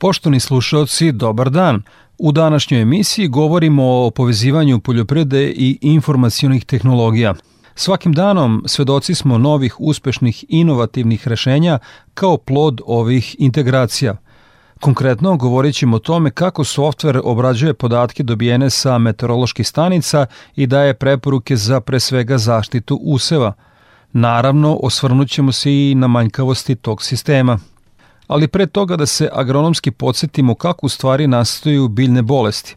Poštovni slušalci, dobar dan. U današnjoj emisiji govorimo o povezivanju poljoprivrede i informacionih tehnologija. Svakim danom svedoci smo novih uspešnih inovativnih rešenja kao plod ovih integracija. Konkretno govorit ćemo o tome kako softver obrađuje podatke dobijene sa meteoroloških stanica i daje preporuke za pre svega zaštitu useva. Naravno, osvrnut ćemo se i na manjkavosti tog sistema – ali pre toga da se agronomski podsjetimo kako u stvari nastaju biljne bolesti.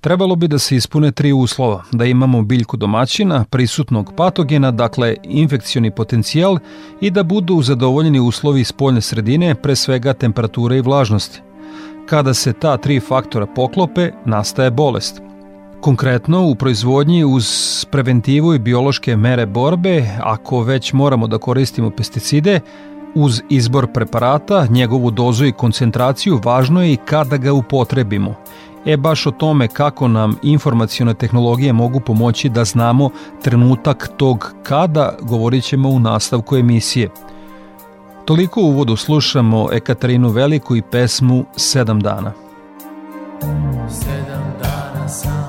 Trebalo bi da se ispune tri uslova, da imamo biljku domaćina, prisutnog patogena, dakle infekcioni potencijal i da budu zadovoljeni uslovi spoljne sredine, pre svega temperature i vlažnosti. Kada se ta tri faktora poklope, nastaje bolest. Konkretno, u proizvodnji uz preventivu i biološke mere borbe, ako već moramo da koristimo pesticide, Uz izbor preparata, njegovu dozu i koncentraciju važno je i kada ga upotrebimo. E baš o tome kako nam informacijone tehnologije mogu pomoći da znamo trenutak tog kada govorit ćemo u nastavku emisije. Toliko u uvodu slušamo Ekaterinu Veliku i pesmu Sedam dana. Sedam dana sam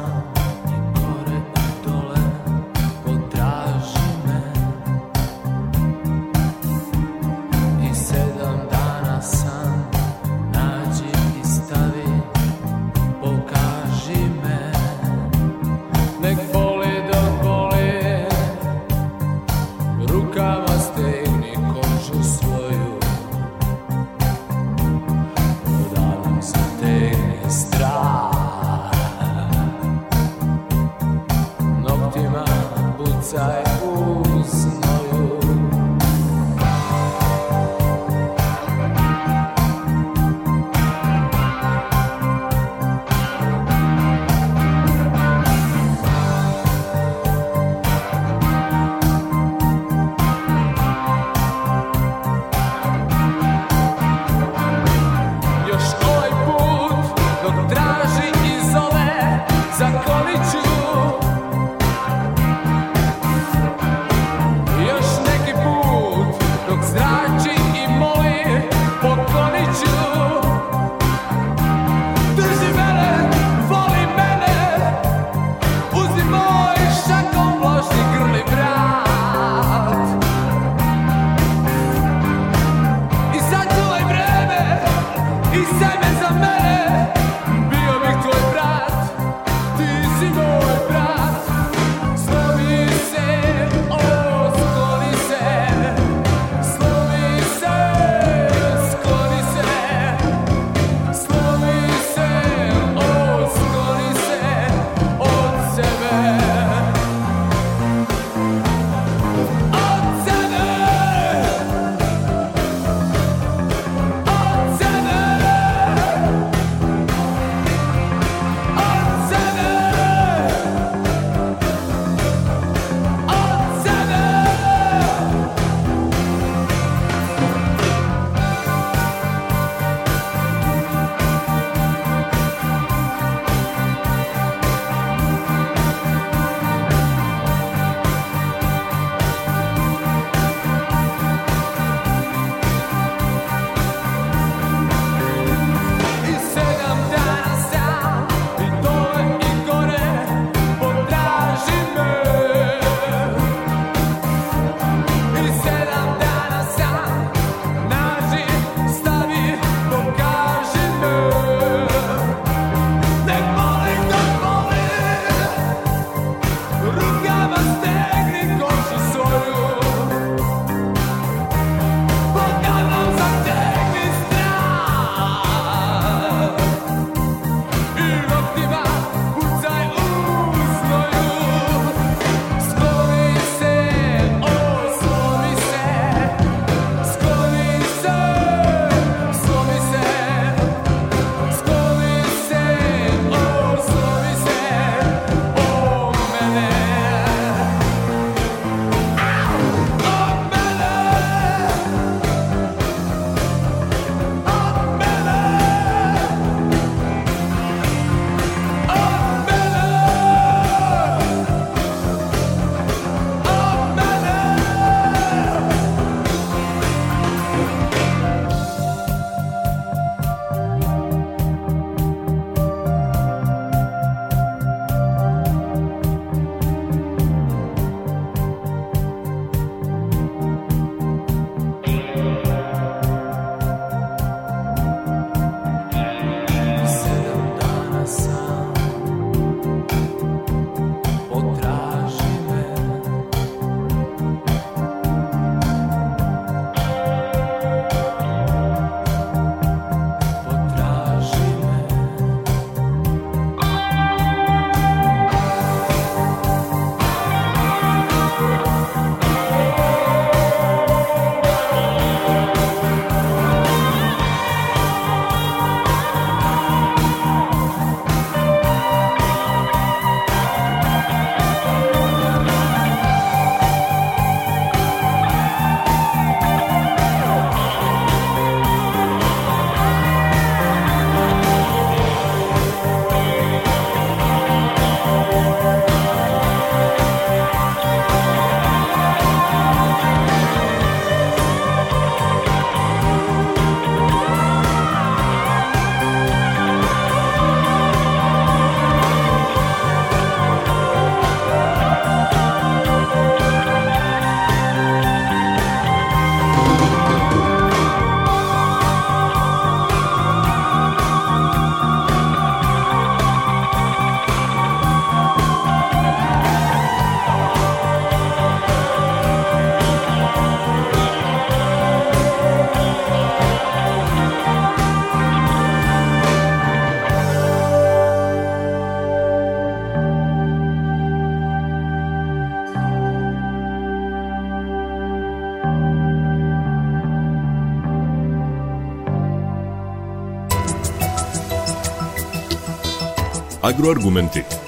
Agroargumenti.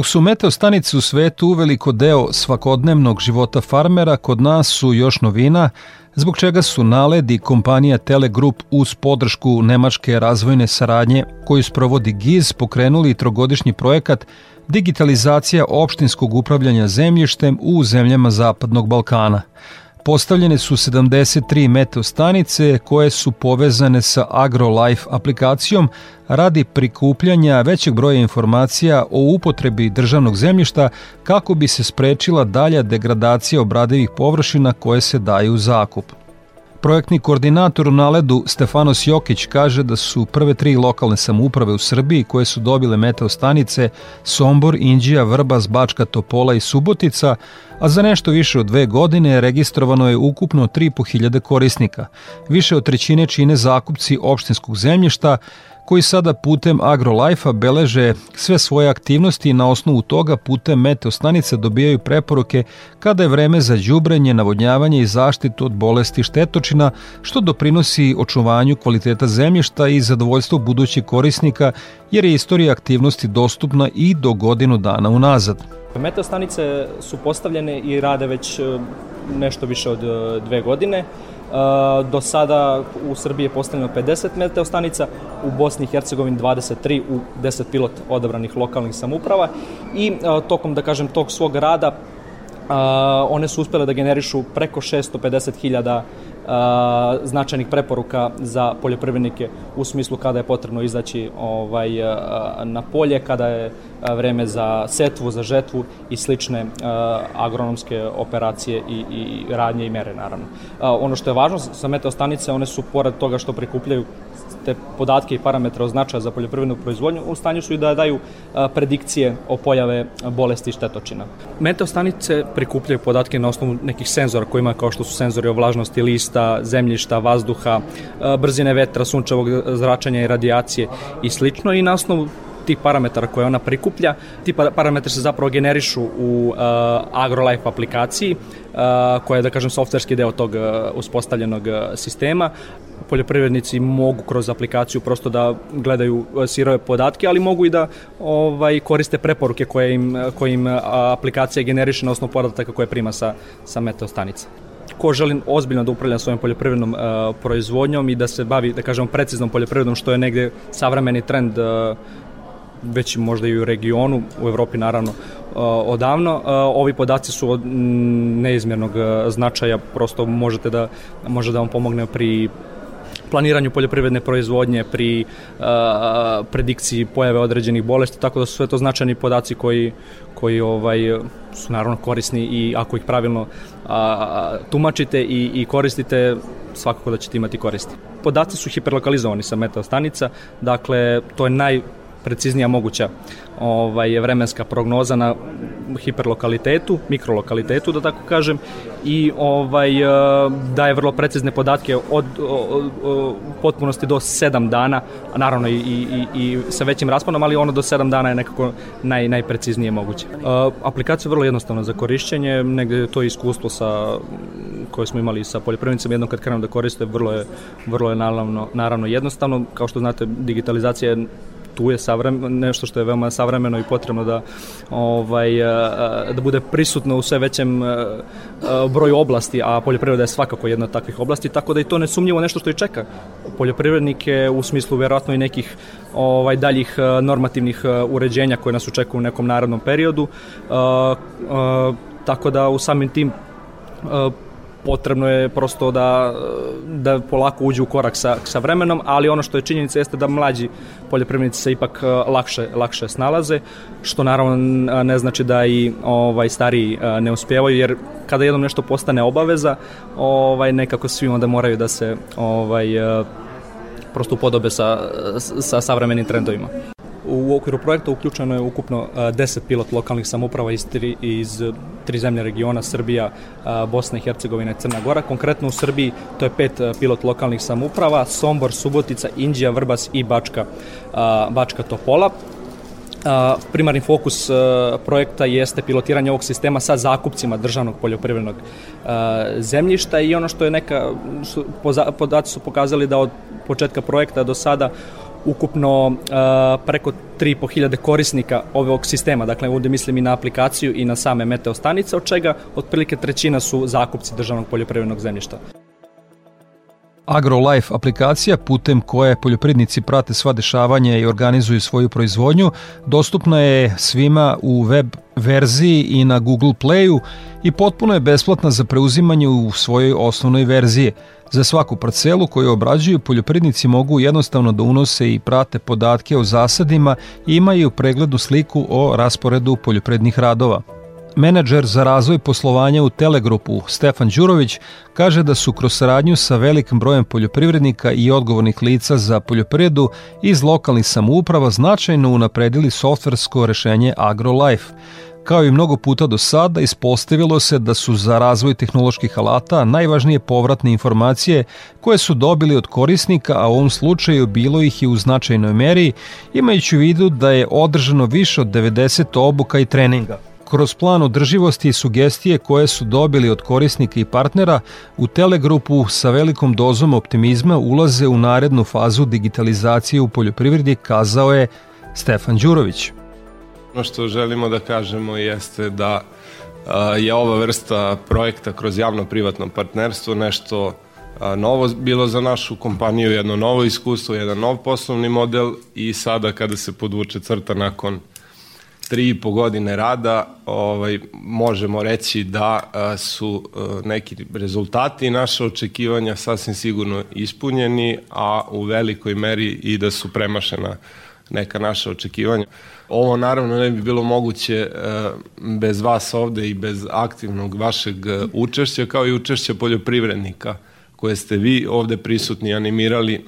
Dok su meteo stanice u svetu uveliko deo svakodnevnog života farmera, kod nas su još novina, zbog čega su Naled i kompanija Telegrup uz podršku Nemačke razvojne saradnje koju sprovodi GIZ pokrenuli trogodišnji projekat digitalizacija opštinskog upravljanja zemljištem u zemljama Zapadnog Balkana – Postavljene su 73 meteo stanice koje su povezane sa AgroLife aplikacijom radi prikupljanja većeg broja informacija o upotrebi državnog zemljišta kako bi se sprečila dalja degradacija obradivih površina koje se daju u zakup. Projektni koordinator u naledu Stefanos Jokić kaže da su prve tri lokalne samouprave u Srbiji koje su dobile meteo stanice Sombor, Inđija, Vrbas, Bačka, Topola i Subotica, a za nešto više od dve godine registrovano je ukupno 3.500 korisnika. Više od trećine čine zakupci opštinskog zemljišta, koji sada putem AgroLife-a beleže sve svoje aktivnosti i na osnovu toga putem meteostanice dobijaju preporuke kada je vreme za đubrenje, navodnjavanje i zaštitu od bolesti štetočina, što doprinosi očuvanju kvaliteta zemljišta i zadovoljstvu budućih korisnika, jer je istorija aktivnosti dostupna i do godinu dana unazad. Meteostanice su postavljene i rade već e, nešto više od e, dve godine. Do sada u Srbiji je postavljeno 50 meteostanica, u Bosni i Hercegovini 23 u 10 pilot odabranih lokalnih samuprava i tokom, da kažem, tog svog rada one su uspele da generišu preko 650.000 značajnih preporuka za poljoprivrednike u smislu kada je potrebno izaći ovaj, na polje, kada je vreme za setvu, za žetvu i slične agronomske operacije i, i radnje i mere naravno. Ono što je važno sa meteostanice, one su pored toga što prikupljaju te podatke i parametre od značaja za poljoprivrednu proizvodnju, u stanju su i da daju predikcije o pojave bolesti i štetočina. Meteostanice prikupljaju podatke na osnovu nekih senzora koji ima kao što su senzori o vlažnosti lista, zemljišta, vazduha, brzine vetra, sunčevog zračenja i radijacije i slično i na osnovu tih parametara koje ona prikuplja. Ti parametri se zapravo generišu u uh, AgroLife aplikaciji, uh, koja je, da kažem, softverski deo tog uh, uspostavljenog sistema poljoprivrednici mogu kroz aplikaciju prosto da gledaju sirove podatke, ali mogu i da ovaj koriste preporuke koje im, koje im aplikacija generiše na osnovu podataka koje prima sa, sa meteostanica ko želi ozbiljno da upravlja svojom poljoprivrednom uh, proizvodnjom i da se bavi, da kažemo, preciznom poljoprivredom, što je negde savremeni trend uh, već možda i u regionu, u Evropi naravno, odavno. Ovi podaci su od neizmjernog značaja, prosto možete da, može da vam pomogne pri planiranju poljoprivredne proizvodnje, pri uh, predikciji pojave određenih bolesti, tako da su sve to značajni podaci koji, koji ovaj, su naravno korisni i ako ih pravilno a, tumačite i, i koristite, svakako da ćete imati koristi. Podaci su hiperlokalizovani sa meteostanica, dakle to je naj preciznija moguća ovaj, vremenska prognoza na hiperlokalitetu, mikrolokalitetu da tako kažem i ovaj, eh, daje vrlo precizne podatke od, od, od potpunosti do 7 dana, a naravno i, i, i sa većim rasponom, ali ono do 7 dana je nekako naj, najpreciznije moguće. Uh, aplikacija je vrlo jednostavna za korišćenje, negde to iskustvo sa koje smo imali sa poljoprivrednicama jednom kad krenemo da koriste vrlo je, vrlo je naravno, naravno jednostavno. Kao što znate, digitalizacija je tu je savremen, nešto što je veoma savremeno i potrebno da ovaj da bude prisutno u sve većem broju oblasti, a poljoprivreda je svakako jedna od takvih oblasti, tako da i to nesumnjivo nešto što i čeka poljoprivrednike u smislu verovatno i nekih ovaj daljih normativnih uređenja koje nas očekuju u nekom narodnom periodu. Tako da u samim tim potrebno je prosto da, da polako uđu u korak sa, sa vremenom, ali ono što je činjenica jeste da mlađi poljoprivrednici se ipak e, lakše, lakše snalaze, što naravno ne znači da i ovaj stariji e, ne uspevaju, jer kada jednom nešto postane obaveza, ovaj nekako svi onda moraju da se ovaj e, prosto upodobe sa, sa savremenim trendovima. U okviru projekta uključeno je ukupno 10 pilot lokalnih samuprava iz tri, iz tri zemlje regiona, Srbija, Bosna i Hercegovina i Crna Gora. Konkretno u Srbiji to je pet pilot lokalnih samuprava, Sombor, Subotica, Indija, Vrbas i Bačka, Bačka Topola. Primarni fokus projekta jeste pilotiranje ovog sistema sa zakupcima državnog poljoprivrednog zemljišta i ono što je neka, podaci su pokazali da od početka projekta do sada ukupno preko 3.500 korisnika ovog sistema, dakle ovde mislim i na aplikaciju i na same meteo stanice, od čega otprilike trećina su zakupci državnog poljoprivrednog zemljišta. AgroLife aplikacija putem koje poljoprivrednici prate sva dešavanja i organizuju svoju proizvodnju dostupna je svima u web verziji i na Google Playu i potpuno je besplatna za preuzimanje u svojoj osnovnoj verziji. Za svaku parcelu koju obrađuju poljoprivrednici mogu jednostavno da unose i prate podatke o zasadima i imaju preglednu sliku o rasporedu poljoprivrednih radova. Menadžer za razvoj poslovanja u Telegrupu Stefan Đurović kaže da su kroz saradnju sa velikim brojem poljoprivrednika i odgovornih lica za poljoprivredu iz lokalnih samouprava značajno unapredili softversko rešenje AgroLife. Kao i mnogo puta do sada, ispostavilo se da su za razvoj tehnoloških alata najvažnije povratne informacije koje su dobili od korisnika, a u ovom slučaju bilo ih i u značajnoj meri, imajući u vidu da je održano više od 90 obuka i treninga. Kroz plan održivosti i sugestije koje su dobili od korisnika i partnera, u Telegrupu sa velikom dozom optimizma ulaze u narednu fazu digitalizacije u poljoprivredi, kazao je Stefan Đurović. Ono što želimo da kažemo jeste da je ova vrsta projekta kroz javno-privatno partnerstvo nešto novo bilo za našu kompaniju, jedno novo iskustvo, jedan nov poslovni model i sada kada se podvuče crta nakon tri i po godine rada ovaj, možemo reći da a, su a, neki rezultati i naše očekivanja sasvim sigurno ispunjeni, a u velikoj meri i da su premašena neka naša očekivanja. Ovo naravno ne bi bilo moguće a, bez vas ovde i bez aktivnog vašeg učešća, kao i učešća poljoprivrednika koje ste vi ovde prisutni animirali.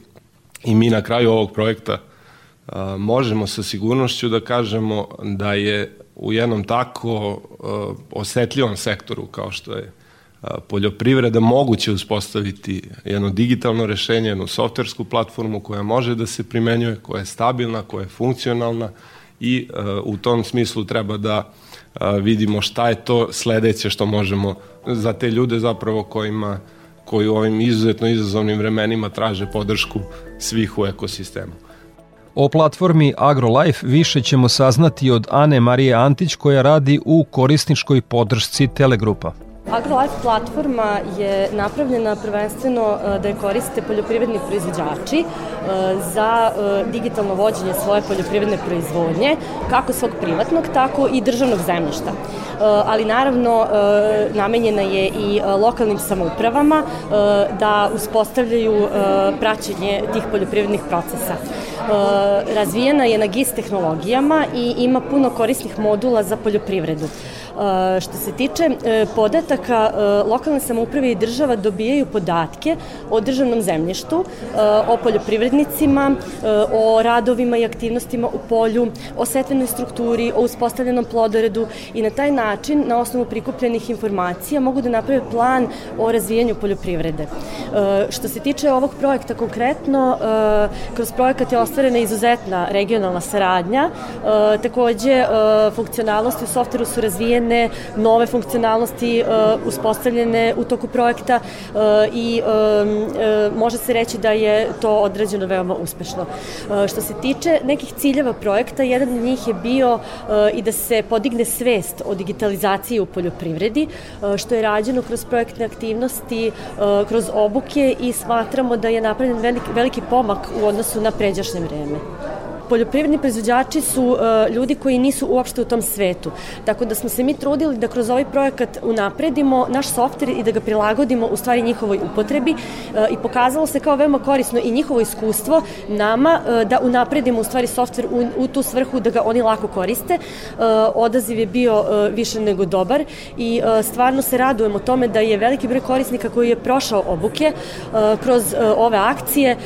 I mi na kraju ovog projekta možemo sa sigurnošću da kažemo da je u jednom tako osetljivom sektoru kao što je poljoprivreda moguće uspostaviti jedno digitalno rešenje, jednu softversku platformu koja može da se primenjuje, koja je stabilna, koja je funkcionalna i u tom smislu treba da vidimo šta je to sledeće što možemo za te ljude zapravo kojima koji u ovim izuzetno izazovnim vremenima traže podršku svih u ekosistemu. O platformi AgroLife više ćemo saznati od Ane Marije Antić koja radi u korisničkoj podršci Telegrupa. AgroLife platforma je napravljena prvenstveno e, da je koriste poljoprivredni proizvođači e, za e, digitalno vođenje svoje poljoprivredne proizvodnje, kako svog privatnog, tako i državnog zemljišta. Ali naravno namenjena je i lokalnim samoupravama da uspostavljaju praćenje tih poljoprivrednih procesa. Razvijena je na GIS tehnologijama i ima puno korisnih modula za poljoprivredu. Što se tiče e, podataka, e, lokalne samouprave i država dobijaju podatke o državnom zemljištu, e, o poljoprivrednicima, o radovima i aktivnostima u polju, o setvenoj strukturi, o uspostavljenom plodoredu i na taj način, na osnovu prikupljenih informacija, mogu da naprave plan o razvijanju poljoprivrede. Što se tiče ovog projekta konkretno, kroz projekat je ostvarena izuzetna regionalna saradnja, takođe funkcionalnosti u softveru su razvijene razvijene nove funkcionalnosti uh, uspostavljene u toku projekta uh, i uh, može se reći da je to odrađeno veoma uspešno. Što se tiče nekih ciljeva projekta, jedan od njih je bio i da se podigne svest o digitalizaciji u poljoprivredi, što je rađeno kroz projektne aktivnosti, kroz obuke i smatramo da je napravljen veliki pomak u odnosu na pređašnje vreme poljoprivredni proizvođači su uh, ljudi koji nisu uopšte u tom svetu. Tako da smo se mi trudili da kroz ovaj projekat unapredimo naš softver i da ga prilagodimo u stvari njihovoj upotrebi uh, i pokazalo se kao veoma korisno i njihovo iskustvo nama uh, da unapredimo u stvari softver u, u tu svrhu da ga oni lako koriste. Odaziv je bio više nego dobar i stvarno se radujemo tome da je veliki broj korisnika koji je prošao obuke kroz ove akcije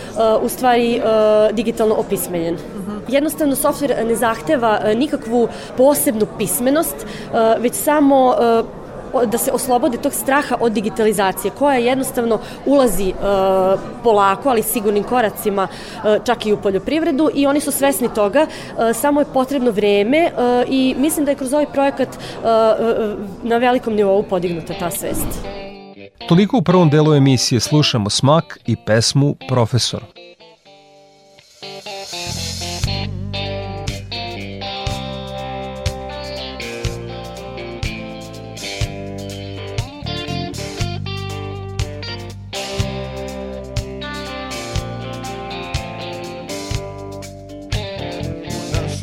u stvari digitalno opismenjen. Uh -huh. Jednostavno softver ne zahteva nikakvu posebnu pismenost, već samo da se oslobode tog straha od digitalizacije koja jednostavno ulazi uh, polako, ali sigurnim koracima uh, čak i u poljoprivredu i oni su svesni toga, uh, samo je potrebno vreme i mislim da je kroz ovaj projekat na velikom nivou podignuta ta svest. Toliko u prvom delu emisije slušamo smak i pesmu Profesor.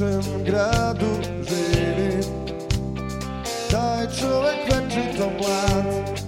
Našem gradu živi Taj čovek večito mlad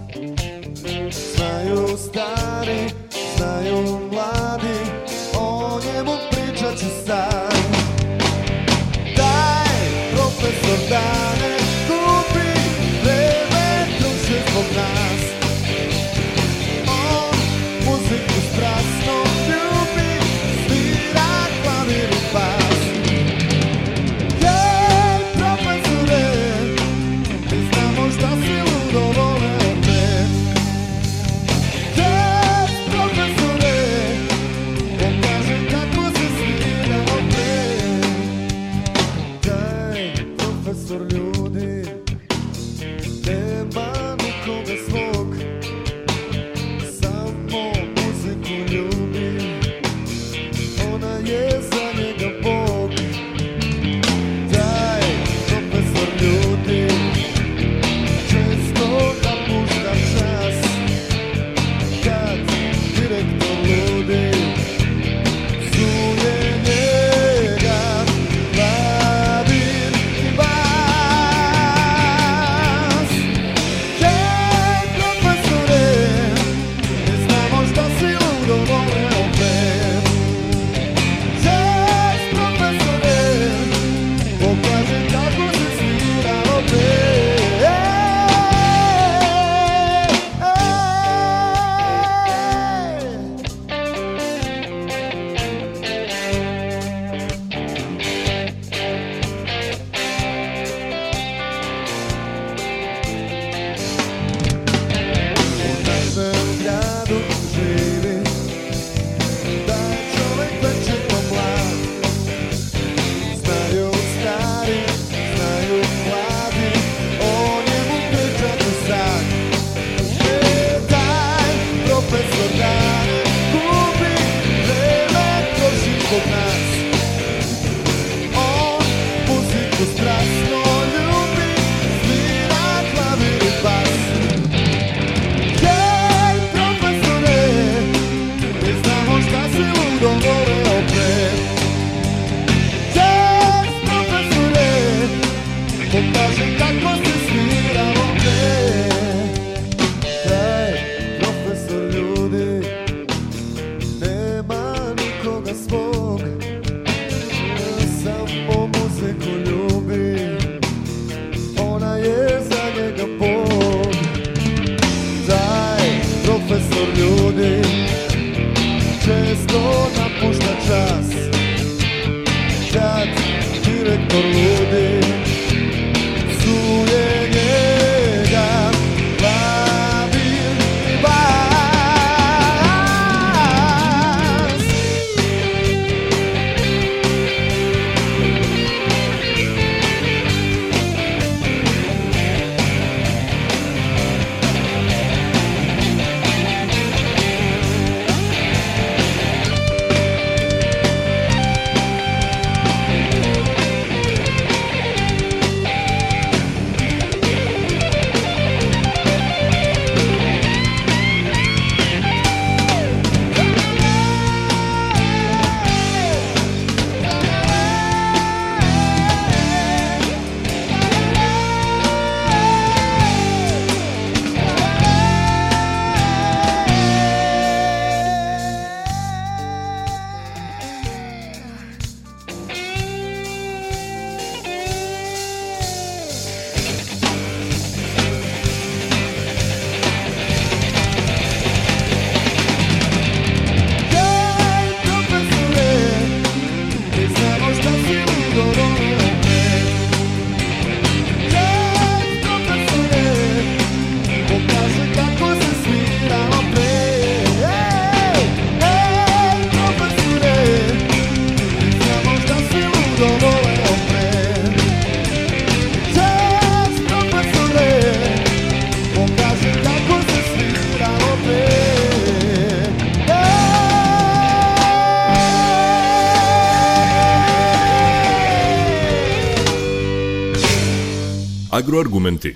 Agroargumenti.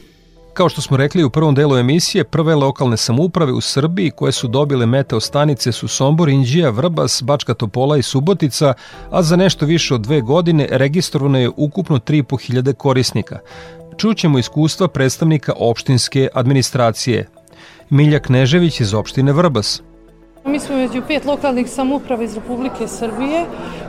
Kao što smo rekli u prvom delu emisije, prve lokalne samouprave u Srbiji koje su dobile meteo stanice su Sombor, Inđija, Vrbas, Bačka Topola i Subotica, a za nešto više od dve godine registrovano je ukupno 3.500 korisnika. Čućemo iskustva predstavnika opštinske administracije. Milja Knežević iz opštine Vrbas. Mi smo među pet lokalnih samuprava iz Republike Srbije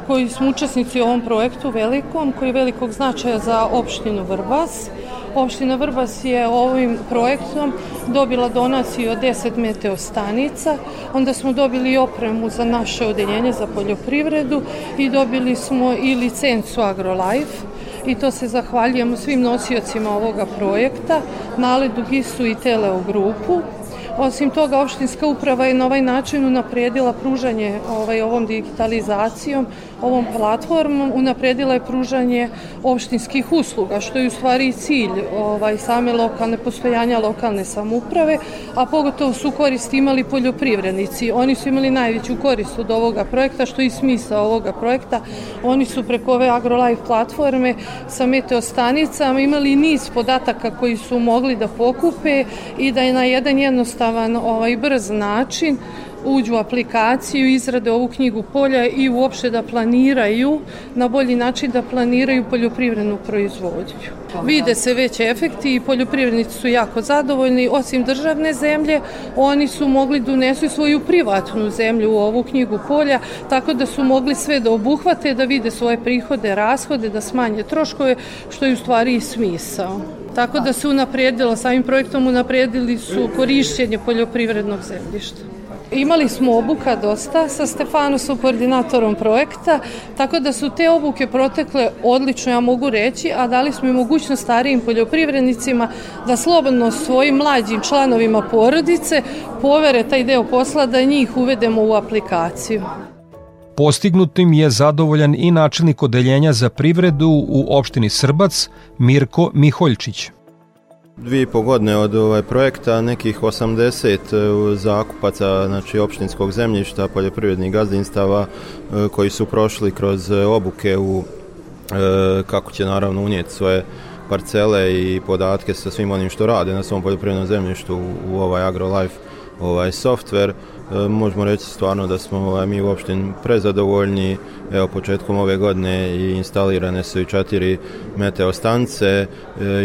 koji smo učesnici u ovom projektu velikom, koji je velikog značaja za opštinu Vrbas. Opština Vrbas je ovim projektom dobila donaciju od 10 meteo stanica, onda smo dobili opremu za naše odeljenje za poljoprivredu i dobili smo i licencu AgroLife i to se zahvaljujemo svim nosiocima ovoga projekta, Naledu Gisu i Teleo grupu. Osim toga, opštinska uprava je na ovaj način unaprijedila pružanje ovaj, ovom digitalizacijom, ovom platformom, unapredila je pružanje opštinskih usluga, što je u stvari cilj ovaj, same lokalne postojanja lokalne samuprave, a pogotovo su korist imali poljoprivrednici. Oni su imali najveću korist od ovoga projekta, što je i smisa ovoga projekta. Oni su preko ove AgroLife platforme sa meteostanicama imali niz podataka koji su mogli da pokupe i da je na jedan jednostavan ovaj, brz način uđu u aplikaciju, izrade ovu knjigu polja i uopšte da planiraju na bolji način da planiraju poljoprivrednu proizvodnju. Vide se već efekti i poljoprivrednici su jako zadovoljni. Osim državne zemlje, oni su mogli da unesu svoju privatnu zemlju u ovu knjigu polja, tako da su mogli sve da obuhvate, da vide svoje prihode, rashode, da smanje troškove, što je u stvari i smisao. Tako da se unaprijedilo, samim projektom unaprijedili su korišćenje poljoprivrednog zemljišta. Imali smo obuka dosta sa Stefanosom, koordinatorom projekta, tako da su te obuke protekle odlično, ja mogu reći, a dali smo i mogućnost starijim poljoprivrednicima da slobodno svojim mlađim članovima porodice povere taj deo posla da njih uvedemo u aplikaciju. Postignutim je zadovoljan i načelnik odeljenja za privredu u opštini Srbac Mirko Miholjčić dvije i po godine od ovaj projekta, nekih 80 e, zakupaca znači, opštinskog zemljišta, poljoprivrednih gazdinstava e, koji su prošli kroz obuke u e, kako će naravno unijeti svoje parcele i podatke sa svim onim što rade na svom poljoprivrednom zemljištu u, ovaj AgroLife ovaj software. E, možemo reći stvarno da smo ovaj, mi uopšte prezadovoljni. Evo, početkom ove godine i instalirane su i četiri meteo stance e,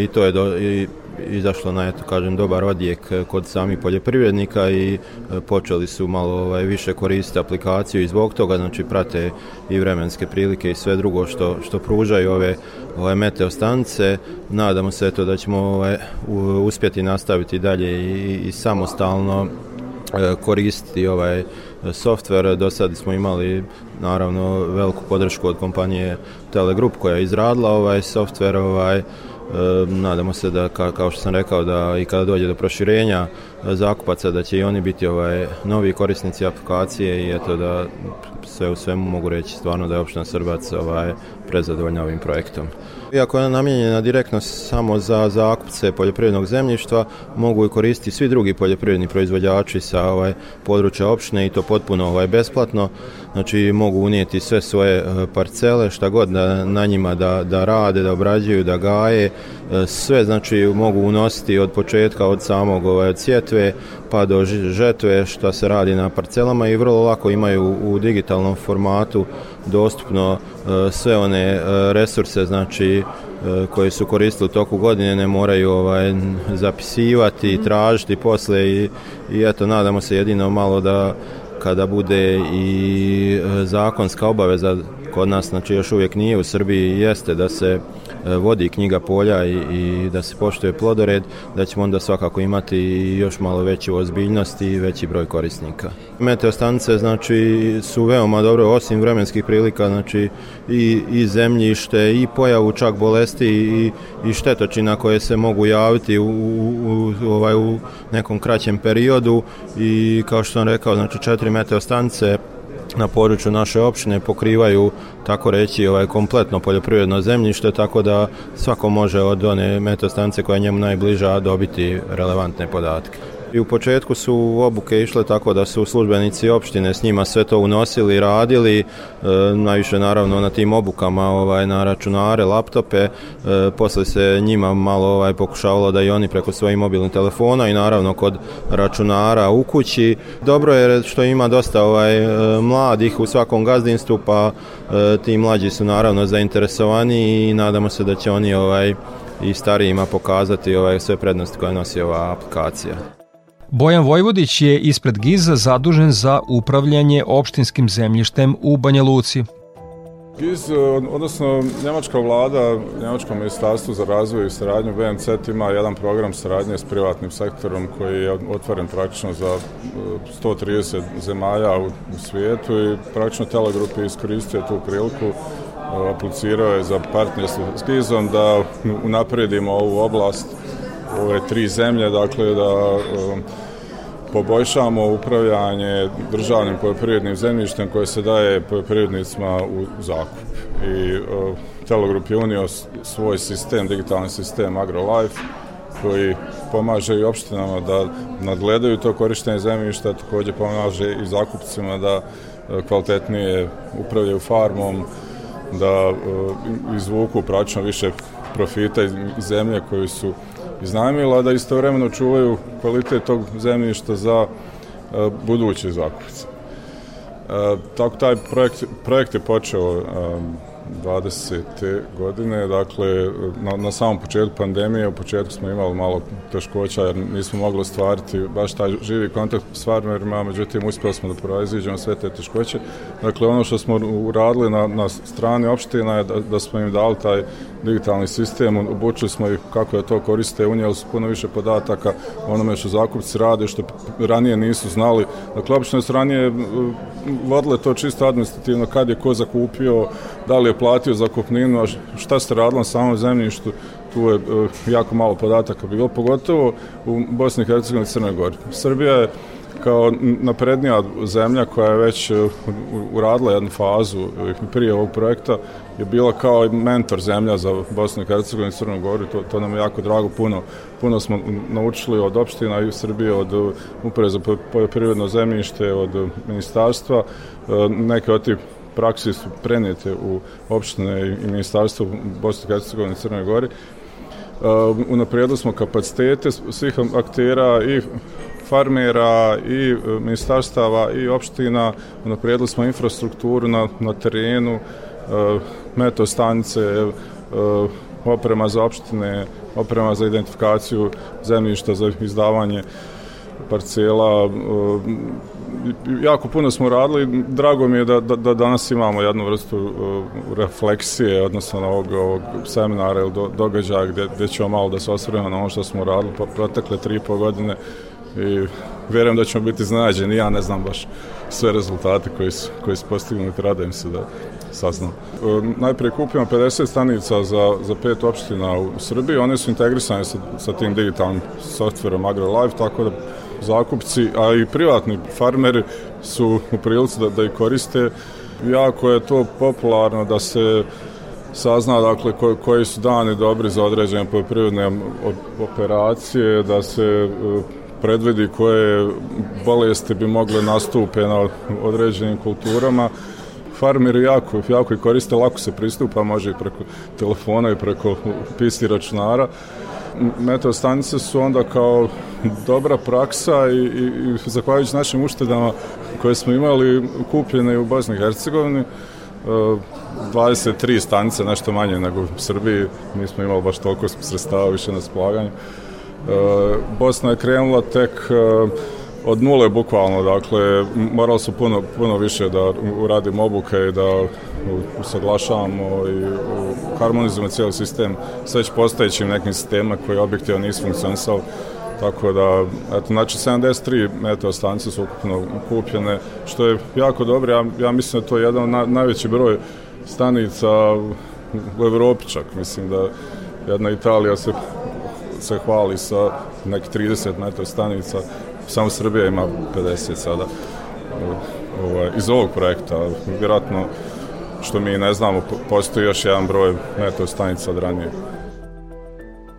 i to je do, i izašlo na eto kažem dobar odjek eh, kod samih poljoprivrednika i eh, počeli su malo ovaj više koristiti aplikaciju i zbog toga znači prate i vremenske prilike i sve drugo što što pružaju ove ove meteo stanice. Nadamo se eto da ćemo ovaj uspjeti nastaviti dalje i, i samostalno eh, koristiti ovaj software. Do sad smo imali naravno veliku podršku od kompanije Telegroup koja je izradila ovaj software ovaj E, nadamo se da, kao što sam rekao, da i kada dođe do proširenja e, zakupaca, da će i oni biti ovaj novi korisnici aplikacije i eto da sve u svemu mogu reći stvarno da je opština Srbac ovaj, prezadovoljna ovim projektom. Iako je namijenjena direktno samo za zakupce poljoprivrednog zemljišta, mogu i koristiti svi drugi poljoprivredni proizvođači sa ovaj područja opštine i to potpuno ovaj besplatno. Znači mogu unijeti sve svoje e, parcele, šta god da, na njima da, da rade, da obrađuju, da gaje, e, sve znači mogu unositi od početka, od samog ovaj, od sjetve pa do žetve šta se radi na parcelama i vrlo lako imaju u digitalnom formatu dostupno e, sve one resurse znači koje su koristili u toku godine ne moraju ovaj zapisivati, i tražiti posle i, i eto nadamo se jedino malo da kada bude i e, zakonska obaveza kod nas, znači još uvijek nije u Srbiji, jeste da se vodi knjiga polja i, i da se poštuje plodored, da ćemo onda svakako imati još malo veću ozbiljnost i veći broj korisnika. Meteostanice znači su veoma dobro osim vremenskih prilika, znači i, i zemljište i pojavu čak bolesti i, i štetočina koje se mogu javiti u, u, u, ovaj, u nekom kraćem periodu i kao što sam rekao, znači četiri meteostanice na području naše opštine pokrivaju tako reći ovaj kompletno poljoprivredno zemljište tako da svako može od one metastance koja je njemu najbliža dobiti relevantne podatke. I u početku su obuke išle tako da su službenici opštine s njima sve to unosili, radili, e, najviše naravno na tim obukama ovaj, na računare, laptope, e, posle se njima malo ovaj, pokušavalo da i oni preko svojih mobilnih telefona i naravno kod računara u kući. Dobro je što ima dosta ovaj, e, mladih u svakom gazdinstvu, pa e, ti mlađi su naravno zainteresovani i nadamo se da će oni ovaj, i starijima pokazati ovaj, sve prednosti koje nosi ova aplikacija. Bojan Vojvodić je ispred GIZ-a zadužen za upravljanje opštinskim zemljištem u Banja Luci. GIZ, odnosno Njemačka vlada, Njemačko ministarstvo za razvoj i saradnju BMC ima jedan program saradnje s privatnim sektorom koji je otvoren praktično za 130 zemalja u, svijetu i praktično Telegrup je iskoristio tu priliku aplicirao je za partnerstvo s GIZ-om da unapredimo ovu oblast ove tri zemlje, dakle da um, poboljšamo upravljanje državnim poljoprivrednim zemljištem koje se daje poljoprivrednicima u zakup. I uh, Telegrup je unio svoj sistem, digitalni sistem AgroLife, koji pomaže i opštinama da nadgledaju to korištenje zemljišta, takođe pomaže i zakupcima da uh, kvalitetnije upravljaju farmom, da uh, izvuku pračno više profita iz zemlje koju su iznajmila, da istovremeno čuvaju kvalitet tog zemljišta za uh, buduće zakupce. Uh, tako taj projekt, projekt je počeo um, 20. godine, dakle na, na samom početku pandemije, u početku smo imali malo teškoća jer nismo mogli ostvariti baš taj živi kontakt s farmerima, međutim uspjeli smo da proiziđemo sve te teškoće. Dakle ono što smo uradili na, na strani opština je da, da smo im dali taj digitalni sistem, obučili smo ih kako da to koriste, unijeli su puno više podataka onome što zakupci rade, što ranije nisu znali. Dakle, obično su ranije vodile to čisto administrativno, kad je ko zakupio, da li je platio zakupninu, a šta ste radili na samom zemljištu, tu je jako malo podataka bilo, pogotovo u Bosni i Hercegovini i Crnoj Gori. Srbija je kao naprednija zemlja koja je već uradila jednu fazu prije ovog projekta je bila kao mentor zemlja za Bosnu i Hercegovinu i Crnu Goru, to, to nam je jako drago, puno, puno smo naučili od opština i u Srbiji, od uprave za poljoprivredno zemljište, od ministarstva, neke od tih praksi su prenijete u opštine i ministarstvo Bosne i Hercegovine i Crnoj Gori. Uh, unaprijedili smo kapacitete svih aktera i farmera i e, ministarstava i opština, naprijedili smo infrastrukturu na, na terenu, e, metostanice, e, oprema za opštine, oprema za identifikaciju zemljišta, za izdavanje parcela. Jako puno smo radili. Drago mi je da, da, da danas imamo jednu vrstu refleksije, odnosno na ovog, ovog seminara ili do, događaja gde, gde ćemo malo da se osvrnemo na ono što smo radili po protekle tri i po godine i verujem da ćemo biti znađeni, ja ne znam baš sve rezultate koji su, koji su postignuti, radujem se da saznam. E, najprije kupimo 50 stanica za, za pet opština u Srbiji, one su integrisane sa, sa tim digitalnim softverom AgroLife, tako da zakupci, a i privatni farmeri su u prilici da, da ih koriste. Jako je to popularno da se sazna dakle koji, koji su dani dobri za određene poljoprivredne operacije, da se predvidi koje bolesti bi mogle nastupe na određenim kulturama. Farmeri jako, jako i koriste, lako se pristupa, može i preko telefona i preko pisti računara. Meteostanice su onda kao dobra praksa i, i, i zahvaljujući našim uštedama koje smo imali kupljene u Bosni i Hercegovini, 23 stanice, nešto manje nego u Srbiji, mi smo imali baš toliko sredstava više na splaganju. Bosna je krenula tek e, od nule bukvalno, dakle morali su puno, puno više da uradimo obuke i da usaglašavamo i harmonizujemo cijeli sistem s već postojećim nekim sistema koji objektivno nisu funkcionisali. Tako da, eto, znači 73 meteo stanice su ukupno kupljene, što je jako dobro. Ja, ja mislim da to je jedan na, najveći broj stanica u Evropi čak. Mislim da jedna Italija se se hvali sa nekih 30 metara stanica, samo Srbija ima 50 sada ovaj, iz ovog projekta. Vjerojatno, što mi ne znamo, postoji još jedan broj metro stanica od ranije.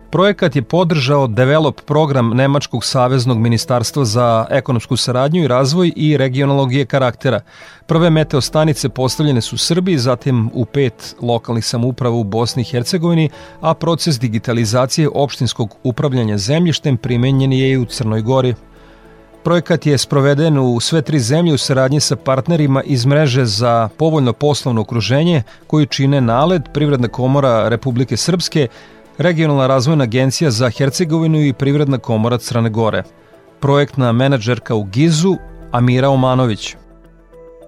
Projekat je podržao Develop program Nemačkog saveznog ministarstva za ekonomsku saradnju i razvoj i regionologije karaktera. Prve meteo stanice postavljene su u Srbiji, zatim u pet lokalnih samouprava u Bosni i Hercegovini, a proces digitalizacije opštinskog upravljanja zemljištem primenjen je i u Crnoj Gori. Projekat je sproveden u sve tri zemlje u saradnji sa partnerima iz mreže za povoljno poslovno okruženje koju čine NALED, Privredna komora Republike Srpske, Regionalna razvojna agencija za Hercegovinu i Privredna komora Crne Gore. Projektna menadžerka u Gizu, Amira Omanović.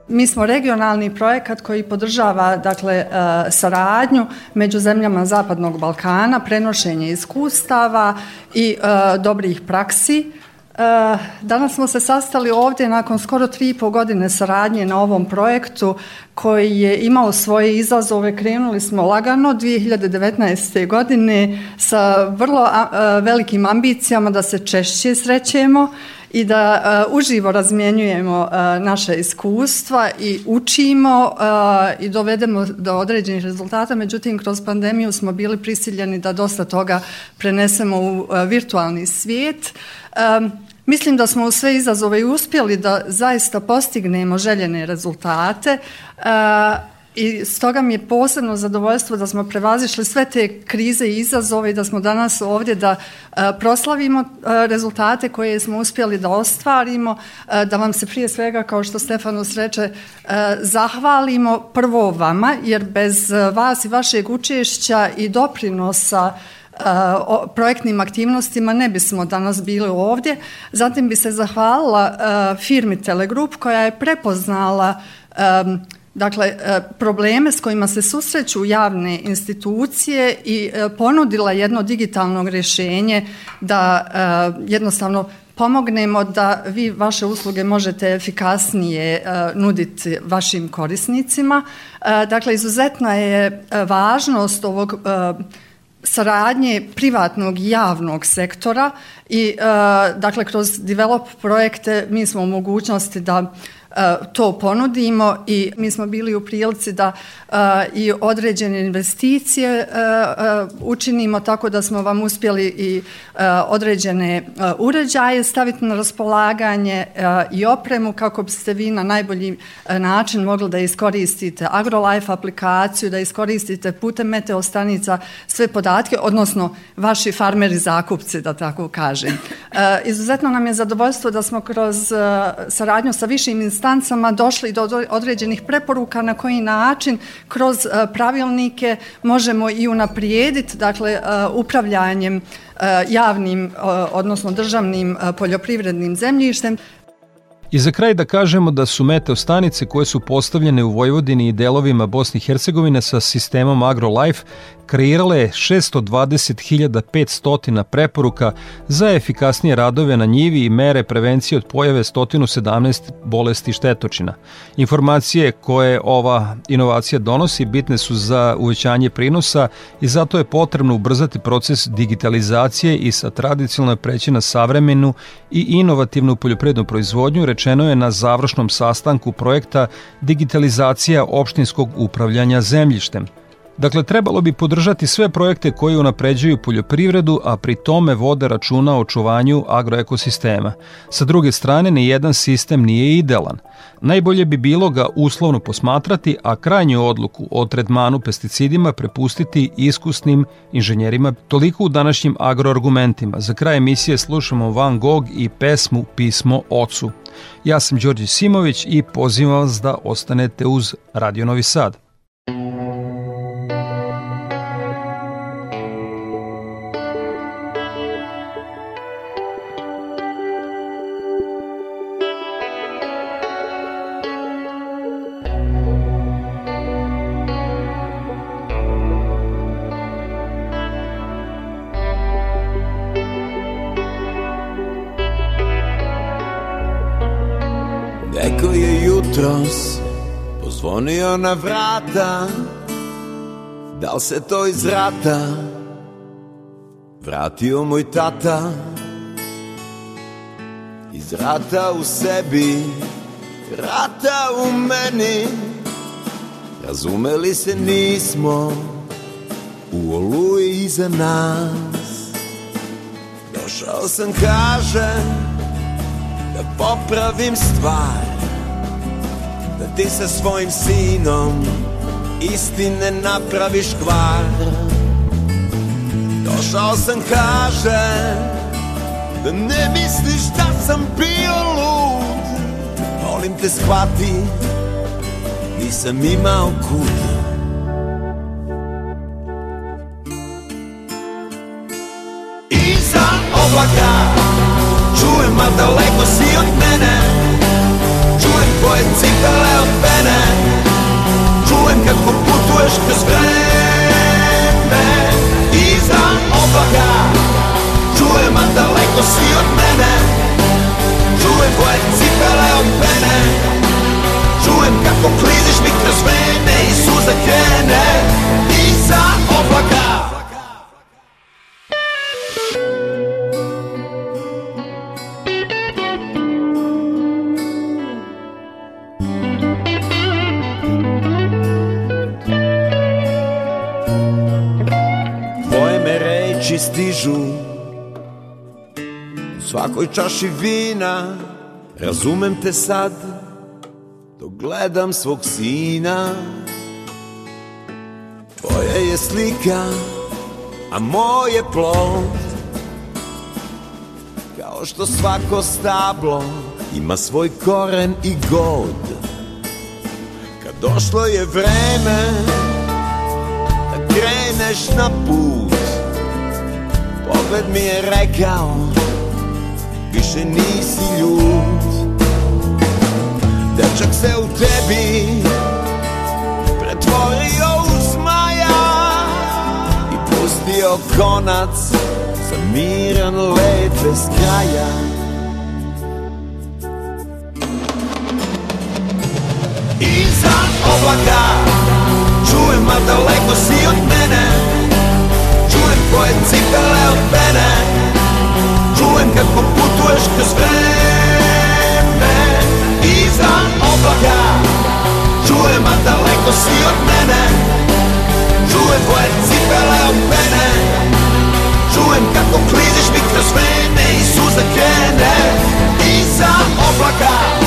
Mi smo regionalni projekat koji podržava dakle, e, saradnju među zemljama Zapadnog Balkana, prenošenje iskustava i e, dobrih praksi danas smo se sastali ovdje nakon skoro tri i po godine saradnje na ovom projektu koji je imao svoje izazove. Krenuli smo lagano 2019. godine sa vrlo velikim ambicijama da se češće srećemo i da uživo razmjenjujemo naše iskustva i učimo i dovedemo do određenih rezultata. Međutim, kroz pandemiju smo bili prisiljeni da dosta toga prenesemo u virtualni svijet. Mislim da smo u sve izazove i uspjeli da zaista postignemo željene rezultate uh, i stoga mi je posebno zadovoljstvo da smo prevazišli sve te krize i izazove i da smo danas ovdje da uh, proslavimo uh, rezultate koje smo uspjeli da ostvarimo, da vam se prije svega, kao što Stefanus reče, zahvalimo prvo vama, jer bez vas i vašeg učešća i doprinosa o projektnim aktivnostima ne bismo danas bili ovdje. Zatim bi se zahvalila firmi Telegrup koja je prepoznala dakle, probleme s kojima se susreću javne institucije i ponudila jedno digitalno rješenje da jednostavno pomognemo da vi vaše usluge možete efikasnije nuditi vašim korisnicima. Dakle, izuzetna je važnost ovog saradnje privatnog i javnog sektora i uh, dakle kroz develop projekte mi smo u mogućnosti da uh, E, to ponudimo i mi smo bili u prilici da e, i određene investicije e, učinimo tako da smo vam uspjeli i određene uređaje staviti na raspolaganje i opremu kako biste vi na najbolji način mogli da iskoristite AgroLife aplikaciju, da iskoristite putem meteostanica sve podatke, odnosno vaši farmeri zakupci, da tako kažem. Izuzetno nam je zadovoljstvo da smo kroz saradnju sa višim instancima instancama došli do određenih preporuka na koji način kroz e, pravilnike možemo i unaprijediti dakle, e, upravljanjem e, javnim, odnosno državnim poljoprivrednim zemljištem. I za kraj da kažemo da su meteo stanice koje su postavljene u Vojvodini i delovima Bosne i Hercegovine sa sistemom AgroLife kreirale 620.500 preporuka za efikasnije radove na njivi i mere prevencije od pojave 117 bolesti štetočina. Informacije koje ova inovacija donosi bitne su za uvećanje prinosa i zato je potrebno ubrzati proces digitalizacije i sa tradicionalno preći na savremenu i inovativnu poljoprivrednu proizvodnju, rečeno je na završnom sastanku projekta Digitalizacija opštinskog upravljanja zemljištem – Dakle, trebalo bi podržati sve projekte koji unapređuju poljoprivredu, a pri tome vode računa o očuvanju agroekosistema. Sa druge strane, ni jedan sistem nije idealan. Najbolje bi bilo ga uslovno posmatrati, a krajnju odluku o tretmanu pesticidima prepustiti iskusnim inženjerima. Toliko u današnjim agroargumentima. Za kraj emisije slušamo Van Gogh i pesmu Pismo ocu. Ja sam Đorđe Simović i pozivam vas da ostanete uz Radio Novi Sad. Jutros pozvonio na vrata. Da li se to iz rata? Vratio moj tata. Iz rata u sebi Rata u meni. Razumeli se nismo U oluji iza nas. Došao sam kažem Da popravim stvar. Da ti sa svojim sinom Istine napraviš kvar. Došao sam kažem Da ne misliš da sam bio lud. Molim te shvati Nisam imao kud. Iza oblaka Čujem, a daleko si od mene. Čujem tvoje cipele od mene Čujem kako putuješ kroz vreme. Iza oblaka. Čujem, a daleko si od mene. Čujem tvoje cipele od mene Čujem kako kliziš mi kroz vene I suza krene. Iza oblaka svakoj čaši vina. Razumem te sad Dok gledam svog sina. Tvoja je slika A moj je plod. Kao što svako stablo Ima svoj koren i god. Kad došlo je vreme Da kreneš na put Pogled mi je rekao Više nisi ljud Dečak se u tebi Pretvorio u zmaja I pustio konac Za miran let bez kraja. Iza oblaka Čujem, a daleko si od mene. Čujem tvoje cipele od mene. Čujem kako putuješ kroz vreme Iza oblaka. Čujem, a daleko si od mene Čujem tvoje cipele od mene. Čujem kako kliziš mi kroz vene I suza krene Iza oblaka